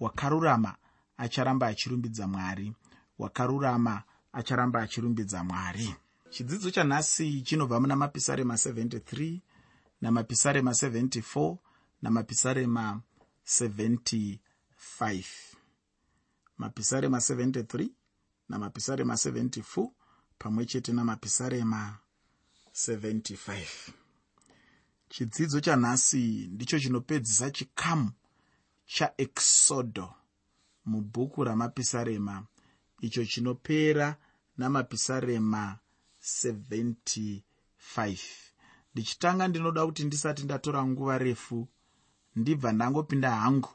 wakarurama acharamba achirumbidza mwari. Wakarurama acharamba achirumbidza mwari. Chidzidzo chanhasi chinobva muna mapisarema 73 namapisarema 74 namapisarema 75 mapisarema 73 namapisarema 74 pamwe chete namapisarema 75 chidzidzo chanhasi ndicho chinopedzisa chikamu chaexodo mubhuku ramapisarema. Icho chinopera namapisarema 75 ndichitanga ndinoda kuti ndisati ndatora nguva refu ndibva ndangopinda hangu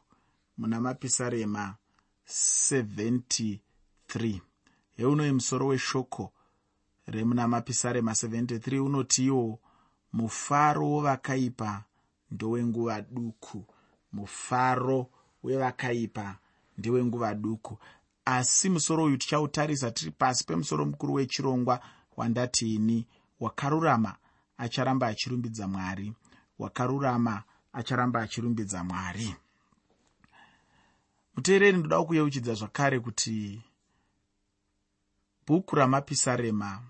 muna mapisarema 73 heunoi musoro weshoko remuna mapisarema 73 unotiwo mufaro wevakaipa ndowenguva duku mufaro wevakaipa ndewenguva duku. Asi musoro uyu tichautarisa tiri pasi pemusoro mukuru wechirongwa wandatiini wakarurama acharamba achirumbidza mwari. Wakarurama acharamba achirumbidza mwari. Muteereri ndoda kuyeuchidza zvakare kuti bhuku ramapisarema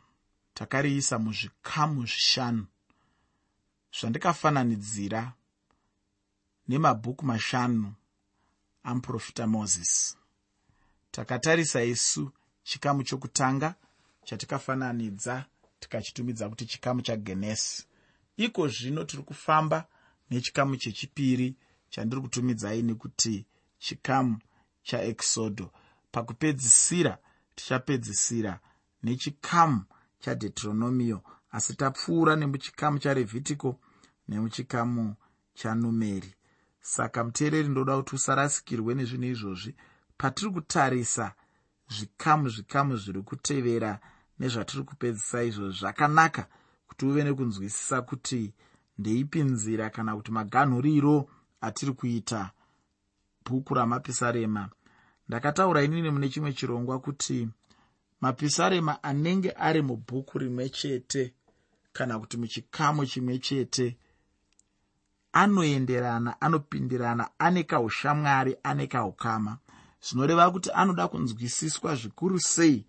takariisa muzvikamu zvishanu zvandikafananidzira nemabhuku mashanu amuprofita mozisi takatarisa isu chikamu chokutanga chatikafananidza tikachitumidza kuti chikamu chagenesi iko zvino tiri kufamba nechikamu chechipiri chandiri kutumidzai nekuti chikamu chaexodo pakupedzisira tichapedzisira nechikamu chadeuteronomio asi tapfuura nemuchikamu charevhitico nemuchikamu chanumeri saka muteereri ndoda kuti usarasikirwe nezvinhu izvozvi. Patiri kutarisa zvikamu zvikamu zviri kutevera nezvatiri kupedzisa izvozvi zvakanaka kuti uve nekunzwisisa kuti ndeipi nzira kana kuti maganhuriro atiri kuita bhuku ramapisarema. Ndakataura inini mune chimwe chirongwa kuti mapisarema anenge ari mubhuku rimwe chete kana kuti muchikamu chimwe chete anoenderana anopindirana ane kaushamwari ane kaukama. Zvinoreva kuti anoda kunzwisiswa zvikuru sei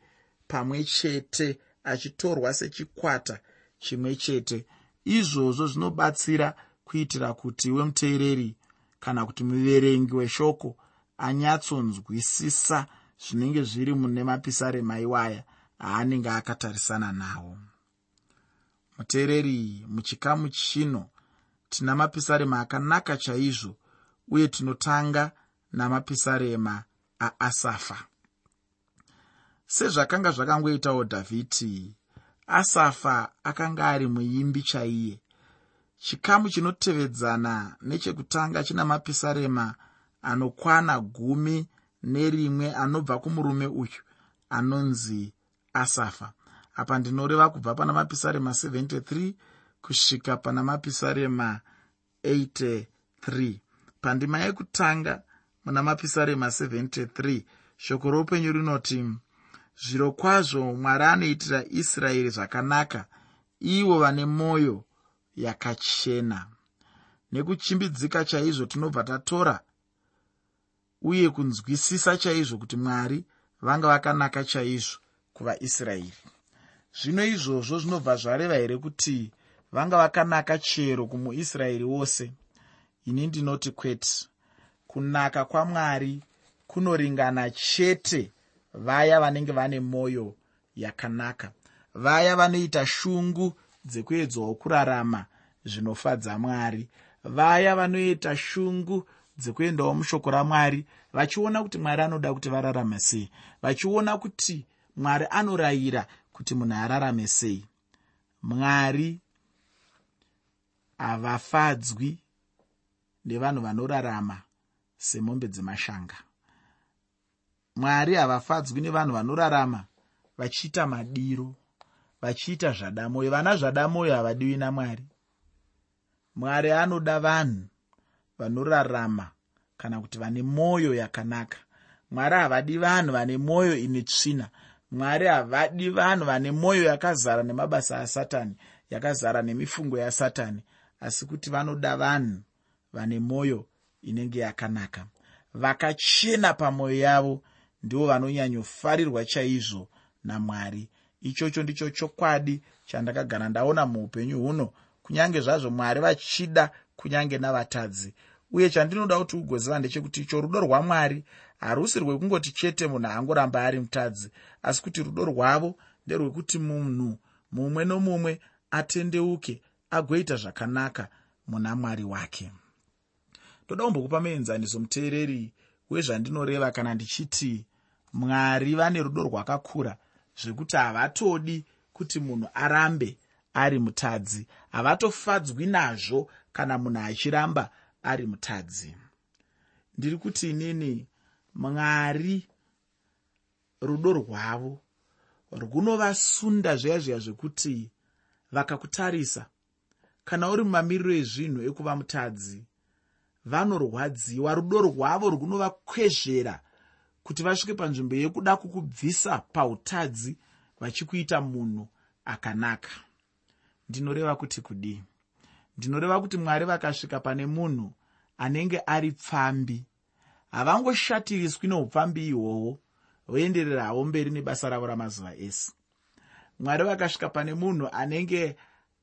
pamwe chete achitorwa sechikwata chimwe chete. Izvozvo zvinobatsira kuitira kuti wemuteereri kana kuti muverengi weshoko anyatsonzwisisa zvinenge zviri mune mapisarema iwaya aanenge akatarisana nawo. Muteereri muchikamu chino tina mapisarema akanaka chaizvo uye tinotanga namapisarema aasafa. Sezvakanga zvakangoitawo dhavhidhi asafa akanga ari muimbi chaiye. Chikamu chinotevedzana nechekutanga china mapisarema anokwana gumi nerimwe anobva kumurume uyu anonzi asafa. Apa ndinoreva kubva pana mapisarema 73 kusvika pana mapisarema 83 pandima yekutanga muna mapisarema 73 shoko roupenyu rinoti zviro kwazvo mwari anoitira israeri zvakanaka ivo vane mwoyo yakachena. Nekuchimbidzika chaizvo tinobva tatora uye kunzwisisa chaizvo kuti mwari vanga vakanaka chaizvo kuvaisraeri. Zvino izvozvo zvinobva zvareva here kuti vanga vakanaka chero kumuisraeri wose. Ini ndinoti kwete kunaka kwamwari kunoringana chete vaya vanenge vane mwoyo yakanaka vaya vanoita shungu dzekuedzwawo kurarama zvinofadza mwari vaya vanoita shungu dzekuendawo mushoko ramwari vachiona kuti mwari anoda kuti vararame sei vachiona kuti mwari anorayira kuti munhu ararame sei. Mwari havafadzwi nevanhu vanorarama semombe dzemashanga. Mwari havafadzwi nevanhu vanorarama vachiita madiro vachiita zvadamwoyo vana zvadamwoyo havadiwi namwari. Mwari anoda vanhu vanorarama kana kuti vane mwoyo yakanaka. Mwari havadi vanhu vane mwoyo ine tsvina. Mwari havadi vanhu vane mwoyo yakazara nemabasa asatani yakazara nemifungo yasatani asi kuti vanoda vanhu vane mwoyo inenge yakanaka. Vakachena pamwoyo yavo ndivo vanonyanyofarirwa chaizvo namwari. Ichocho ndicho chokwadi chandakagara ndaona muupenyu huno. Kunyange zvazvo mwari vachida kunyange navatadzi. Uye chandinoda kuti ugoziva ndechekuti icho rudo rwamwari harusi rwekungoti chete munhu angoramba ari mutadzi asi kuti rudo rwavo nderwekuti munhu mumwe nomumwe atendeuke agoita zvakanaka muna mwari wake. Ndoda kumbokupa muenzaniso muteereri wezvandinoreva kana ndichiti mwari vane rudo rwakakura zvekuti havatodi kuti munhu arambe ari mutadzi. Havatofadzwi nazvo kana munhu achiramba ari mutadzi. Ndiri kuti inini mwari rudo rwavo runovasunda zviya zviya zvekuti vakakutarisa kana uri mumamiriro ezvinhu ekuva mutadzi vanorwadziwa rudo rwavo runovakwezvera kuti vasvike panzvimbo yekuda kukubvisa pautadzi vachikuita munhu akanaka. Ndinoreva kuti kudii ndinoreva kuti mwari vakasvika pane munhu anenge ari pfambi. Havangoshatiriswi neupfambi ihwohwo voenderera havo mberi nebasa ravo ramazuva ese. Mwari vakasvika pane munhu anenge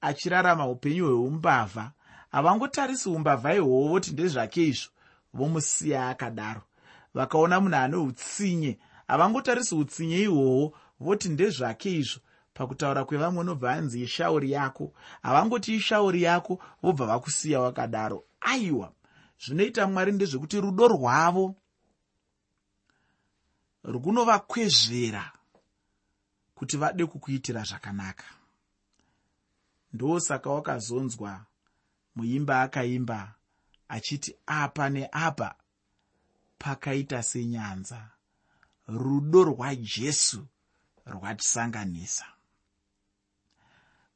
achirarama upenyu hweumbavha. Havangotarisi umbavha ihwohwo voti ndezvake izvo vomusiya akadaro. Vakaona munhu ane utsinye havangotarisi utsinye ihwohwo voti ndezvake izvo. Pakutaura kwevamwe unobva vanzi ishauri yako. Havangoti ishauri yako vobva vakusiya wakadaro. Aiwa! Zvinoita mwari ndezvekuti rudo rwavo runovakwezvera kuti vade kukuitira zvakanaka ndosaka wakazonzwa muimba akaimba achiti apa neapa pakaita senyanza rudo rwajesu rwatisanganisa.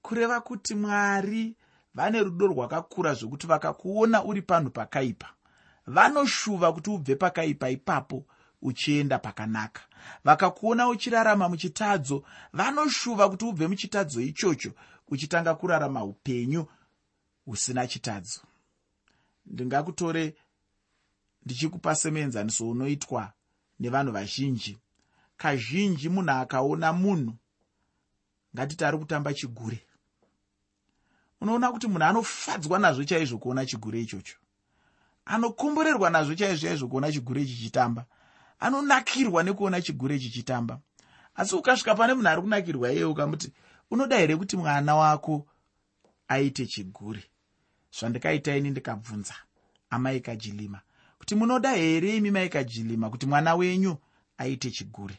Kureva kuti mwari vane rudo rwakakura zvokuti vakakuona uri panhu pakaipa vanoshuva kuti ubve pakaipa ipapo uchienda pakanaka. Vakakuona uchirarama muchitadzo vanoshuva kuti ubve muchitadzo ichocho uchitanga kurarama upenyu husina chitadzo. Ndingakutore ndichikupa semuenzaniso unoitwa nevanhu vazhinji. Kazhinji munhu akaona munhu ngatiti ari kutamba chigure. Unoona kuti munhu anofadzwa nazvo chaizvo kuona chigure ichocho. Anokomborerwa nazvo chaizvo chaizvo kuona chigure chichitamba. Anonakirwa nekuona chigure chichitamba. Asi ukasvika pane munhu ari kunakirwa iyeye ukamuti unoda here kuti mwana wako aite chigure zvandikaita ini ndikabvunza amaikajilima kuti munoda here imi maikajilima kuti mwana wenyu aite chigure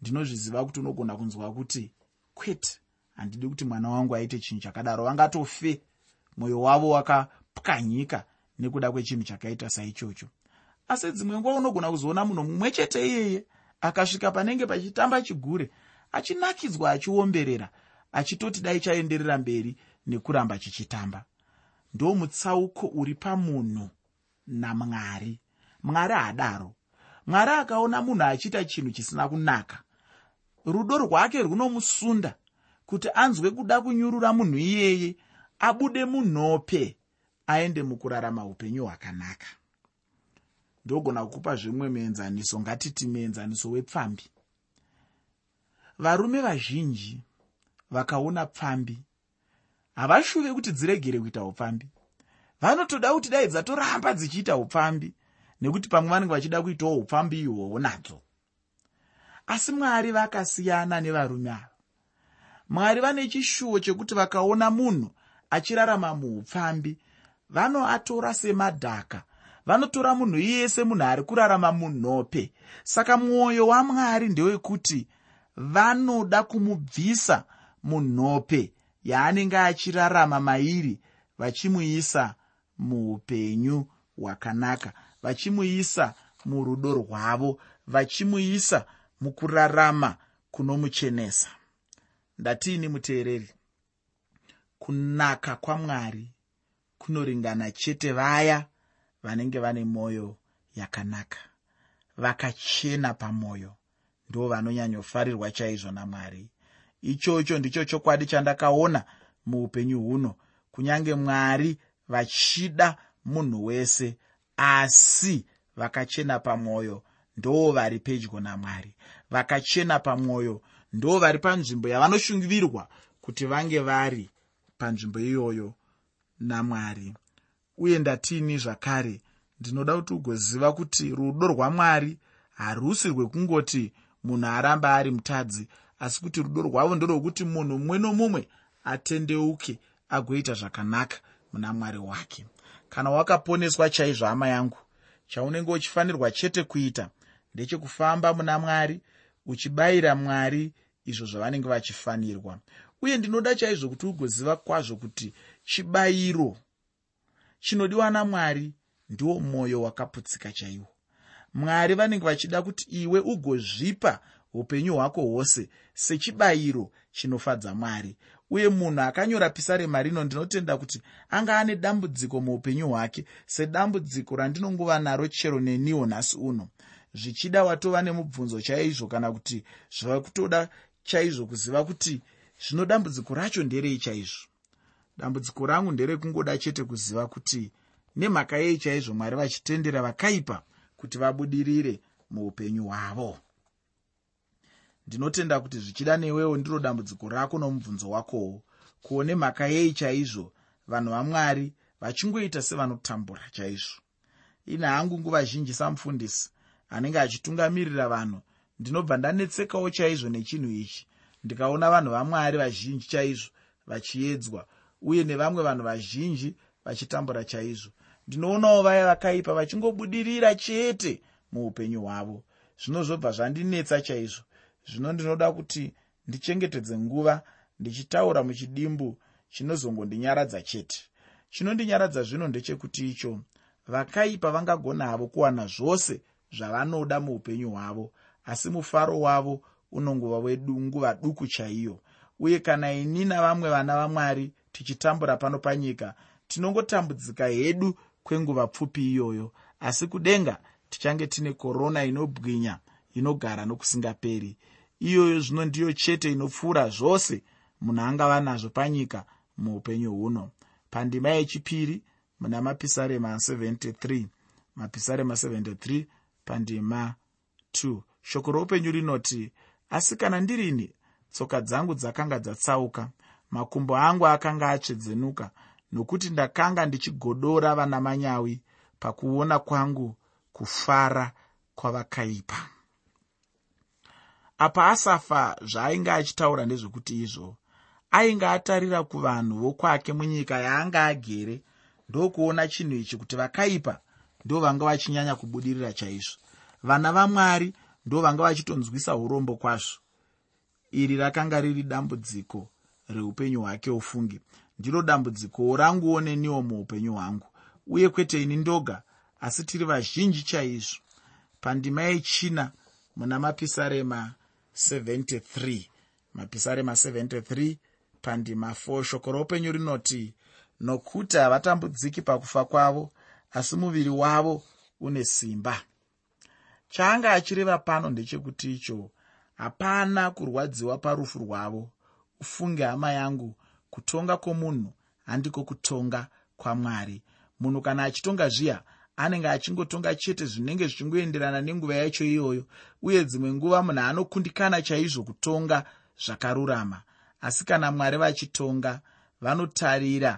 ndinozviziva kuti unogona kunzwa kuti kwete handidi kuti mwana wangu aite chinhu chakadaro. Vangatofe mwoyo wavo wakapwanyika nekuda kwechinhu chakaita saichocho. Asi dzimwe nguva unogona kuzoona munhu mumwe chete iyeye akasvika panenge pachitamba chigure achinakidzwa achiomberera achitoti dai chaenderera mberi nekuramba chichitamba. Ndo mutsauko uri pamunhu namwari. Mwari haadaro. Mwari akaona munhu achiita chinhu chisina kunaka. Rudo rwake runomusunda kuti anzwe kuda kunyurura munhu iyeye abude munhope aende mukurarama upenyu hwakanaka. Ndogona kukupa zvimwe muenzaniso ngatiti muenzaniso wepfambi varume vazhinji vakaona pfambi. Havashuve kuti dziregere kuita upfambi. Vanotoda kuti dai dzatoramba dzichiita upfambi nekuti pamwe vanenge vachida kuitawo upfambi ihwohwo nadzo. Asi mwari vakasiyana nevarume ava. Mwari vane chishuwo chekuti vakaona munhu achirarama muupfambi vanoatora semadhaka vanotora munhu iyese munhu ari kurarama munhope saka mwoyo wamwari ndewekuti vanoda kumubvisa munhope yaanenge achirarama mairi vachimuisa muupenyu hwakanaka vachimuisa murudo rwavo vachimuisa mukurarama kunomuchenesa. Ndatiini muteereri? Kunaka kwamwari kunoringana chete vaya vanenge vane mwoyo yakanaka vakachena pamwoyo ndo vanonyanyofarirwa chaizvo namwari. Ichocho ndicho chokwadi chandakaona muupenyu huno kunyange mwari vachida munhu wese asi vakachena pamwoyo ndo vari pedyo namwari. Vakachena pamwoyo ndo vari panzvimbo yavanoshungirirwa kuti vange vari panzvimbo iyoyo namwari. Uye ndatiini zvakare ndinoda kuti ugoziva kuti rudo rwamwari harusi rwekungoti munhu aramba ari mutadzi asi kuti rudo rwavo ndorwekuti munhu mumwe nomumwe atendeuke agoita zvakanaka muna mwari wake. Kana wakaponeswa chaizvo hama yangu chaunenge uchifanirwa chete kuita ndechekufamba muna mwari uchibayira mwari izvo zvavanenge vachifanirwa. Uye ndinoda chaizvo kuti ugoziva kwazvo kuti chibayiro chinodiwa namwari ndiwo mwoyo wakaputsika chaiwo mwari vanenge vachida kuti iwe ugozvipa upenyu hwako hwose sechibayiro chinofadza mwari. Uye munhu akanyora pisarema rino ndinotenda kuti anga ane dambudziko muupenyu hwake sedambudziko randinongova naro chero neniwo nhasi uno. Zvichida watova nemubvunzo chaizvo kana kuti zvava kutoda chaizvo kuziva kuti zvino dambudziko racho nderei chaizvo. Dambudziko rangu nderekungoda chete kuziva kuti nemhaka yei chaizvo mwari vachitendera vakaipa kuti vabudirire muupenyu hwavo. Ndinotenda kuti zvichida newewo ndiro dambudziko rako nomubvunzo wakowo kuone mhaka yei chaizvo vanhu vamwari vachingoita sevanotambura chaizvo. Ine hangu nguva zhinji samufundisi anenge achitungamirira vanhu ndinobva ndanetsekawo chaizvo nechinhu ichi. Ndikaona vanhu vamwari vazhinji chaizvo vachiedzwa uye nevamwe vanhu vazhinji vachitambura chaizvo ndinoonawo vaya vakaipa vachingobudirira chete muupenyu hwavo. Zvino zvobva zvandinetsa chaizvo. Zvino ndinoda kuti ndichengetedze nguva ndichitaura muchidimbu chinozongondinyaradza chete. Chinondinyaradza zvino ndechekuti icho vakaipa vangagona havo kuwana zvose zvavanoda muupenyu hwavo asi mufaro wavo unongova wedu nguva duku chaiyo. Uye kana ini navamwe vana vamwari tichitambura pano panyika tinongotambudzika hedu kwenguva pfupi iyoyo. Asi kudenga tichange tine korona inobwinya inogara nokusingaperi. Iyoyo zvino ndiyo chete inopfuura zvose munhu angava nazvo panyika muupenyu huno. Pandima yechipiri muna mapisarema 73 mapisarema 73 pandima 2 shoko roupenyu rinoti asi kana ndirini tsoka dzangu dzakanga dzatsauka makumbo angu akanga atsvedzenuka nokuti ndakanga ndichigodora vana manyawi pakuona kwangu kufara kwavakaipa. Apa asafa zvaainge achitaura ndezvekuti izvo ainge atarira kuvanhu vokwake munyika yaanga agere ndokuona chinhu ichi kuti vakaipa ndo vanga vachinyanya kubudirira chaizvo. Vana vamwari ndo vanga vachitonzwisa urombo kwazvo. Iri rakanga riri dambudziko reupenyu hwake ufungi ndiro dambudziko ranguwo neniwo muupenyu hwangu. Uye kwete ini ndoga asi tiri vazhinji chaizvo. Pandima yechina muna mapisarema 73 mapisarema 73 pandima 4 shoko roupenyu rinoti nokuti havatambudziki pakufa kwavo asi muviri wavo une simba. Chaanga achireva pano ndechekuti icho hapana kurwadziwa parufu rwavo. Ufunge hama yangu kutonga kwomunhu handiko kutonga kwamwari. Munhu kana achitonga zviya anenge achingotonga chete zvinenge zvichingoenderana nenguva yacho iyoyo uye dzimwe nguva munhu anokundikana chaizvo kutonga zvakarurama. Asi kana mwari vachitonga vanotarira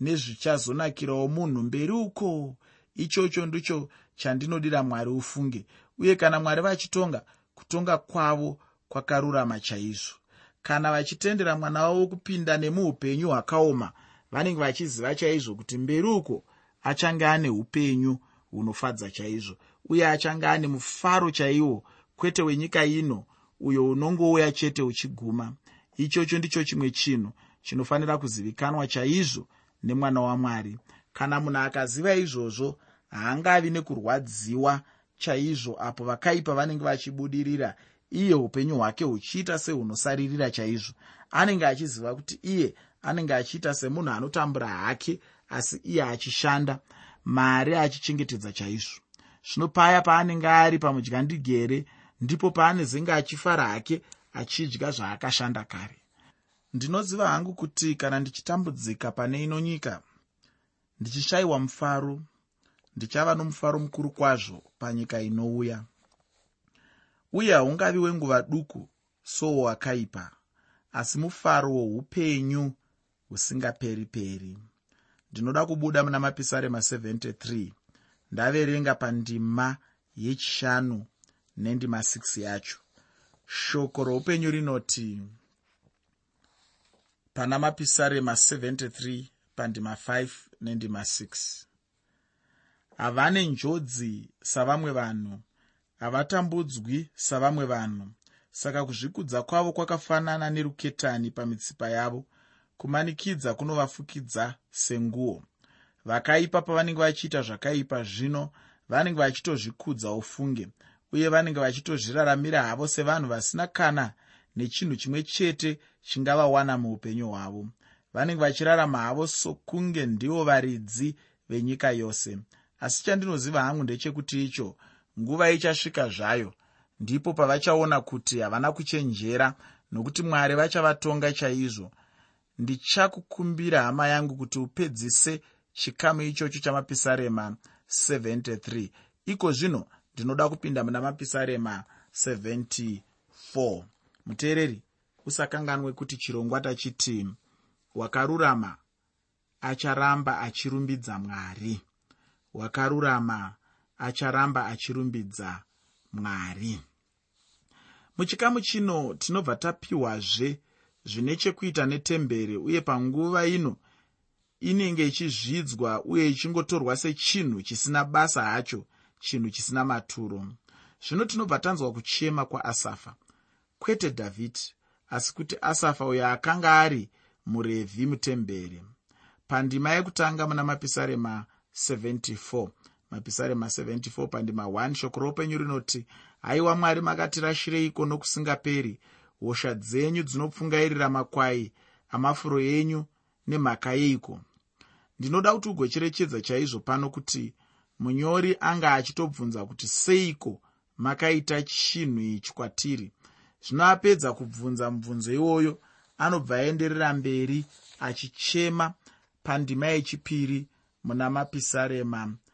nezvichazonakirawo munhu mberi uko? Ichocho ndicho chandinodira mwari ufunge. Uye kana mwari vachitonga kutonga kwavo kwakarurama chaizvo kana vachitendera mwana wavo kupinda nemuupenyu hwakaoma vanenge vachiziva chaizvo kuti mberi uko achange ane upenyu hunofadza chaizvo uye achange ane mufaro chaiwo kwete wenyika ino uyo unongouya chete uchiguma. Ichocho ndicho chimwe chinhu chinofanira kuzivikanwa chaizvo nemwana wamwari. Kana munhu akaziva izvozvo haangavi nekurwadziwa chaizvo apo vakaipa vanenge vachibudirira iye upenyu hwake huchiita sehunosaririra chaizvo. Anenge achiziva kuti iye anenge achiita semunhu anotambura hake asi iye achishanda mari achichengetedza chaizvo. Zvino paya paanenge ari pamudyandigere ndipo paanezenge achifara hake achidya zvaakashanda kare. Ndinoziva hangu kuti kana ndichitambudzika pane ino nyika ndichishayiwa mufaro ndichava nomufaro mukuru kwazvo panyika inouya uye haungavi wenguva duku sowakaipa asi mufaro woupenyu husingaperi peri ndinoda kubuda muna mapisarema 73 ndaverenga pandima yechishanu nendima 6 yacho. Shoko roupenyu rinoti pana mapisarema 73 pandima 5 nendima 6 havane njodzi savamwe vanhu havatambudzwi savamwe vanhu. Saka kuzvikudza kwavo kwakafanana neruketani pamitsipa yavo kumanikidza kunovafukidza senguo. Vakaipa pavanenge vachiita zvakaipa zvino vanenge vachitozvikudza ufunge uye vanenge vachitozviraramira havo sevanhu vasina kana nechinhu chimwe chete chingavawana muupenyu hwavo. Vanenge vachirarama havo sokunge ndivo varidzi venyika yose. Asi chandinoziva hangu ndechekuti icho nguva ichasvika zvayo ndipo pavachaona kuti havana kuchenjera nokuti mwari vachavatonga chaizvo. Ndichakukumbira hama yangu kuti upedzise chikamu ichocho chamapisarema 73 iko zvino ndinoda kupinda muna mapisarema 74 muteereri usakanganwe kuti chirongwa tachiti wakarurama acharamba achirumbidza mwari. Wakarurama acharamba achirumbidza mwari. Muchikamu chino tinobva tapiwazve zvine chekuita netemberi uye panguva ino inenge ichizvidzwa uye ichingotorwa sechinhu chisina basa hacho chinhu chisina maturo. Zvino tinobva tanzwa kuchema kwaasafa. Kwete dhavhidhi asi kuti asafa uyo akanga ari murevhi mutemberi. Pandima yekutanga muna mapisarema 74 mapisarema 74 pandima 1 shoko roupenyu rinoti haiwa mwari makatirashireiko nokusingaperi. Hosha dzenyu dzinopfungairira makwai amafuro enyu nemhaka yeiko? Ndinoda kuti ugocherechedza chaizvo pano kuti munyori anga achitobvunza kuti seiko makaita chinhu ichi kwatiri. Zvino apedza kubvunza mubvunzo iwoyo anobva aenderera mberi achichema pandima yechipiri muna mapisarema 74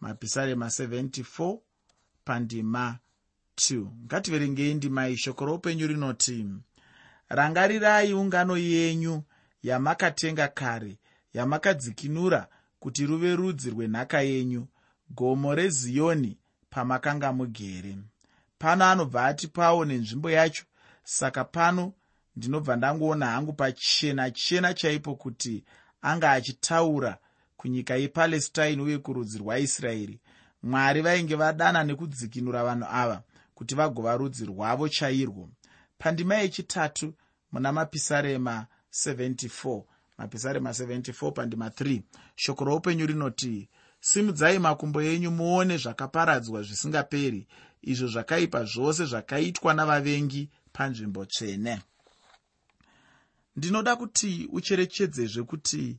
mapisarema 74 pandima 2 ngativerengei ndima iyi shoko roupenyu rinoti rangarirai ungano yenyu yamakatenga kare yamakadzikinura kuti ruve rudzi rwenhaka yenyu gomo reziyoni pamakanga mugere. Pano anobva ati pawo nenzvimbo yacho saka pano ndinobva ndangoona hangu pachena chena chaipo kuti anga achitaura kunyika yepalestine uye kurudzi rwaisraeri mwari vainge vadana nekudzikinura vanhu ava kuti vagova rudzi rwavo chairwo. Pandima yechitatu muna mapisarema 74 mapisarema 74 pandima 3 shoko roupenyu rinoti simudzai makumbo enyu muone zvakaparadzwa zvisingaperi izvo zvakaipa zvose zvakaitwa navavengi panzvimbo tsvene. Ndinoda kuti ucherechedzezve kuti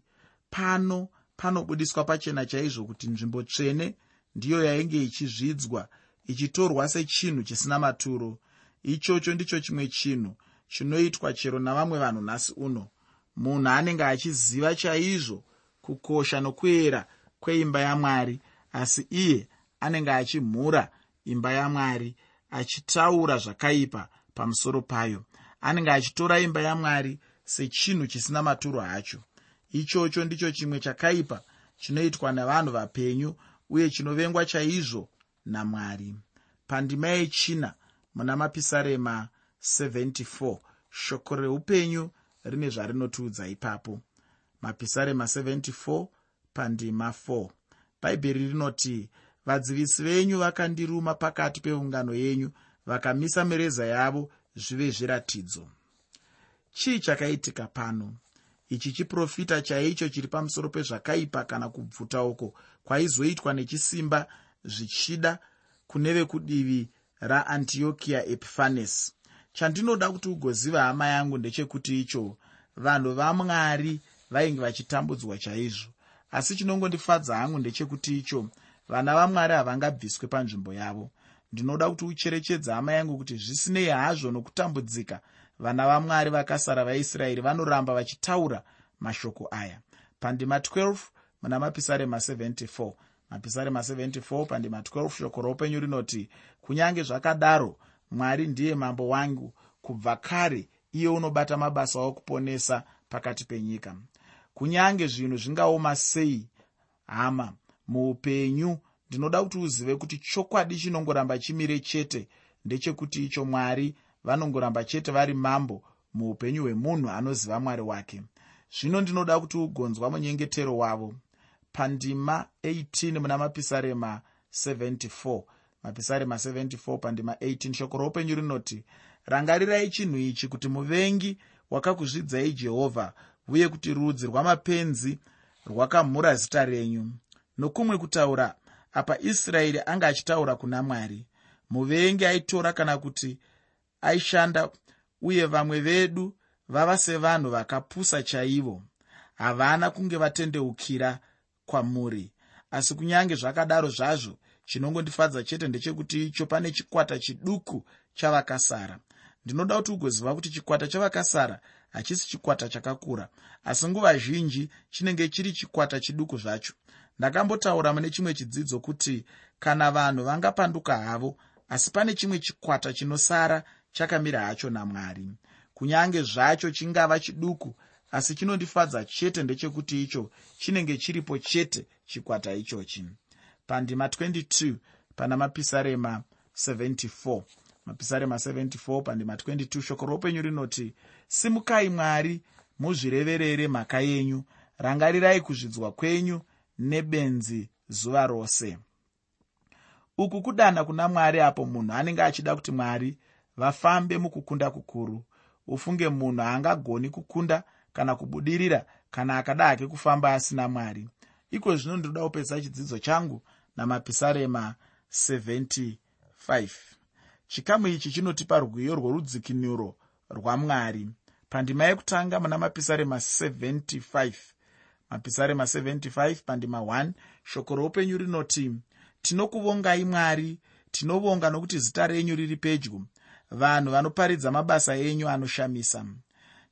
pano panobudiswa pachena chaizvo kuti nzvimbo tsvene ndiyo yainge ichizvidzwa ichitorwa sechinhu chisina maturo. Ichocho ndicho chimwe chinhu chinoitwa chero navamwe vanhu nhasi uno. Munhu anenge achiziva chaizvo kukosha nokuyera kweimba yamwari asi iye anenge achimhura imba yamwari achitaura zvakaipa pamusoro payo. Anenge achitora imba yamwari sechinhu chisina maturo hacho ichocho ndicho chimwe chakaipa chinoitwa nevanhu vapenyu uye chinovengwa chaizvo namwari. Pandima yechina muna mapisarema 74 shoko reupenyu rine zvarinotiudza ipapo. Mapisarema 74 pandima 4 bhaibheri rinoti vadzivisi venyu vakandiruma pakati peungano yenyu vakamisa mireza yavo zvive zviratidzo. Chii chakaitika pano ichi chiprofita chaicho chiri pamusoro pezvakaipa kana kubvuta uko. Kwaizoitwa nechisimba zvichida kune vekudivi raantiokia epiphanes chandinoda kuti ugoziva hama yangu ndechekuti icho vanhu vamwari vainge vachitambudzwa chaizvo. Asi chinongondifadza hangu ndechekuti icho vana vamwari havangabviswe panzvimbo yavo. Ndinoda kuti ucherechedze hama yangu kuti zvisinei hazvo nokutambudzika vana vamwari vakasara vaisraeri vanoramba vachitaura mashoko aya. Pandima 12 muna mapisarema 74 mapisarema 74 pandima 12 shoko roupenyu rinoti kunyange zvakadaro mwari ndiye mambo wangu. Kubva kare iye unobata mabasa okuponesa pakati penyika. Kunyange zvinhu zvingaoma sei hama muupenyu ndinoda kuti uzive kuti chokwadi chinongoramba chimire chete ndechekuti icho mwari vanongoramba chete vari mambo muupenyu hwemunhu anoziva mwari wake. Zvino ndinoda kuti ugonzwa munyengetero wavo. Pandima 18 muna mapisarema 74 mapisarema 74 pandima 18 shoko roupenyu rinoti rangarirai chinhu ichi kuti muvengi wakakuzvidzai jehovha uye kuti rudzi rwamapenzi rwakamhura zita renyu. Nokumwe kutaura apa israeri anga achitaura kuna mwari. Muvengi aitora kana kuti aishanda uye vamwe vedu vava sevanhu vakapusa chaivo. Havana kunge vatendeukira kwamuri. Asi kunyange zvakadaro zvazvo chinongondifadza chete ndechekuti icho pane chikwata chiduku chavakasara. Ndinoda kuti ugoziva kuti chikwata chavakasara hachisi chikwata chakakura asi nguva zhinji chinenge chiri chikwata chiduku zvacho. Ndakambotaura mune chimwe chidzidzo kuti kana vanhu vangapanduka havo asi pane chimwe chikwata chinosara chakamira hacho namwari. Kunyange zvacho chingava chiduku asi chinondifadza chete ndechekuti icho chinenge chiripo chete chikwata ichochi. Pandima 22 pana mapisarema 74 mapisarema 74 pandima 22 shoko roupenyu rinoti simukai mwari muzvireverere mhaka yenyu. Rangarirai kuzvidzwa kwenyu nebenzi zuva rose. Uku kudana kuna mwari apo munhu anenge achida kuti mwari vafambe mukukunda kukuru. Ufunge munhu haangagoni kukunda kana kubudirira kana akada hake kufamba asina mwari iko zvino ndinoda kupedzisa chidzidzo changu namapisarema 75 chikamu ichi chinotipa rwiyo rworudzikinuro rwamwari. Pandima yekutanga muna mapisarema 75 mapisarema 75 pandima 1 shoko roupenyu rinoti tinokuvongai mwari. Tinovonga nokuti zita renyu riri pedyo vanhu vanoparidza mabasa enyu anoshamisa.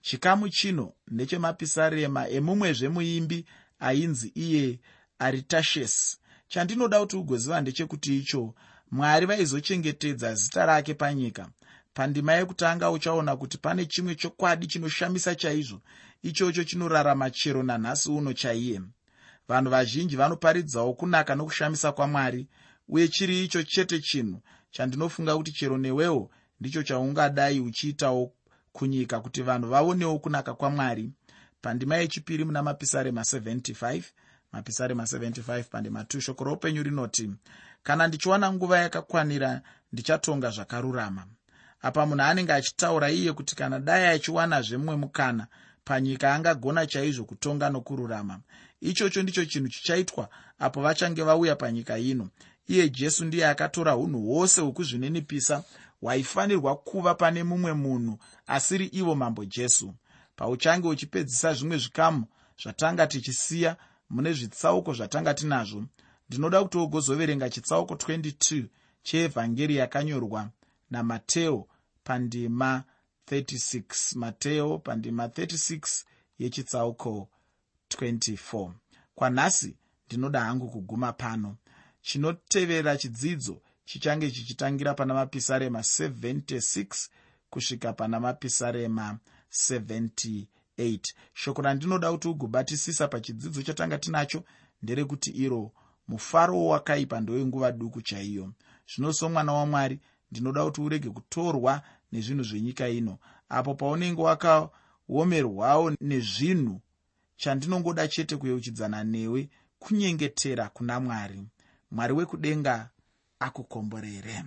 Chikamu chino ndechemapisarema emumwezve muimbi ainzi iye aritashesi. Chandinoda kuti ugoziva ndechekuti icho mwari vaizochengetedza zita rake panyika. Pandima yekutanga uchaona kuti pane chimwe chokwadi chinoshamisa chaizvo. Ichocho chinorarama chero nanhasi uno chaiye. Vanhu vazhinji vanoparidzawo kunaka nokushamisa kwamwari uye chiri icho chete chinhu chandinofunga kuti chero newewo ndicho chaungadai uchiitawo kunyika kuti vanhu vaonewo kunaka kwamwari. Pandima yechipiri muna mapisarema 75 mapisarema 75 pandima 2 shoko roupenyu rinoti kana ndichiwana nguva yakakwanira ndichatonga zvakarurama. Apa munhu anenge achitaura iye kuti kana dai achiwanazve mumwe mukana panyika angagona chaizvo kutonga nokururama. Ichocho ndicho chinhu chichaitwa apo vachange vauya panyika ino. Iye jesu ndiye akatora unhu hwose hwekuzvininipisa hwaifanirwa kuva pane mumwe munhu asiri ivo mambo jesu. Pauchange uchipedzisa zvimwe zvikamu zvatanga tichisiya mune zvitsauko zvatanga tinazvo ndinoda kuti ugozoverenga chitsauko 22 cheevhangeri yakanyorwa namateo pandima 36 mateo pandima 36 yechitsauko 24 kwanhasi ndinoda hangu kuguma pano. Chinotevera chidzidzo chichange chichitangira pana mapisarema 76 kusvika pana mapisarema 78 shoko randinoda kuti ugobatisisa pachidzidzo chatanga tinacho nderekuti iro mufaro wakaipa ndowenguva duku chaiyo. Zvino somwana wamwari ndinoda kuti urege kutorwa nezvinhu zvenyika ino apo paunenge wakaomerwawo nezvinhu chandinongoda chete kuyeuchidzana newe kunyengetera kuna mwari. Mwari wekudenga akukomborere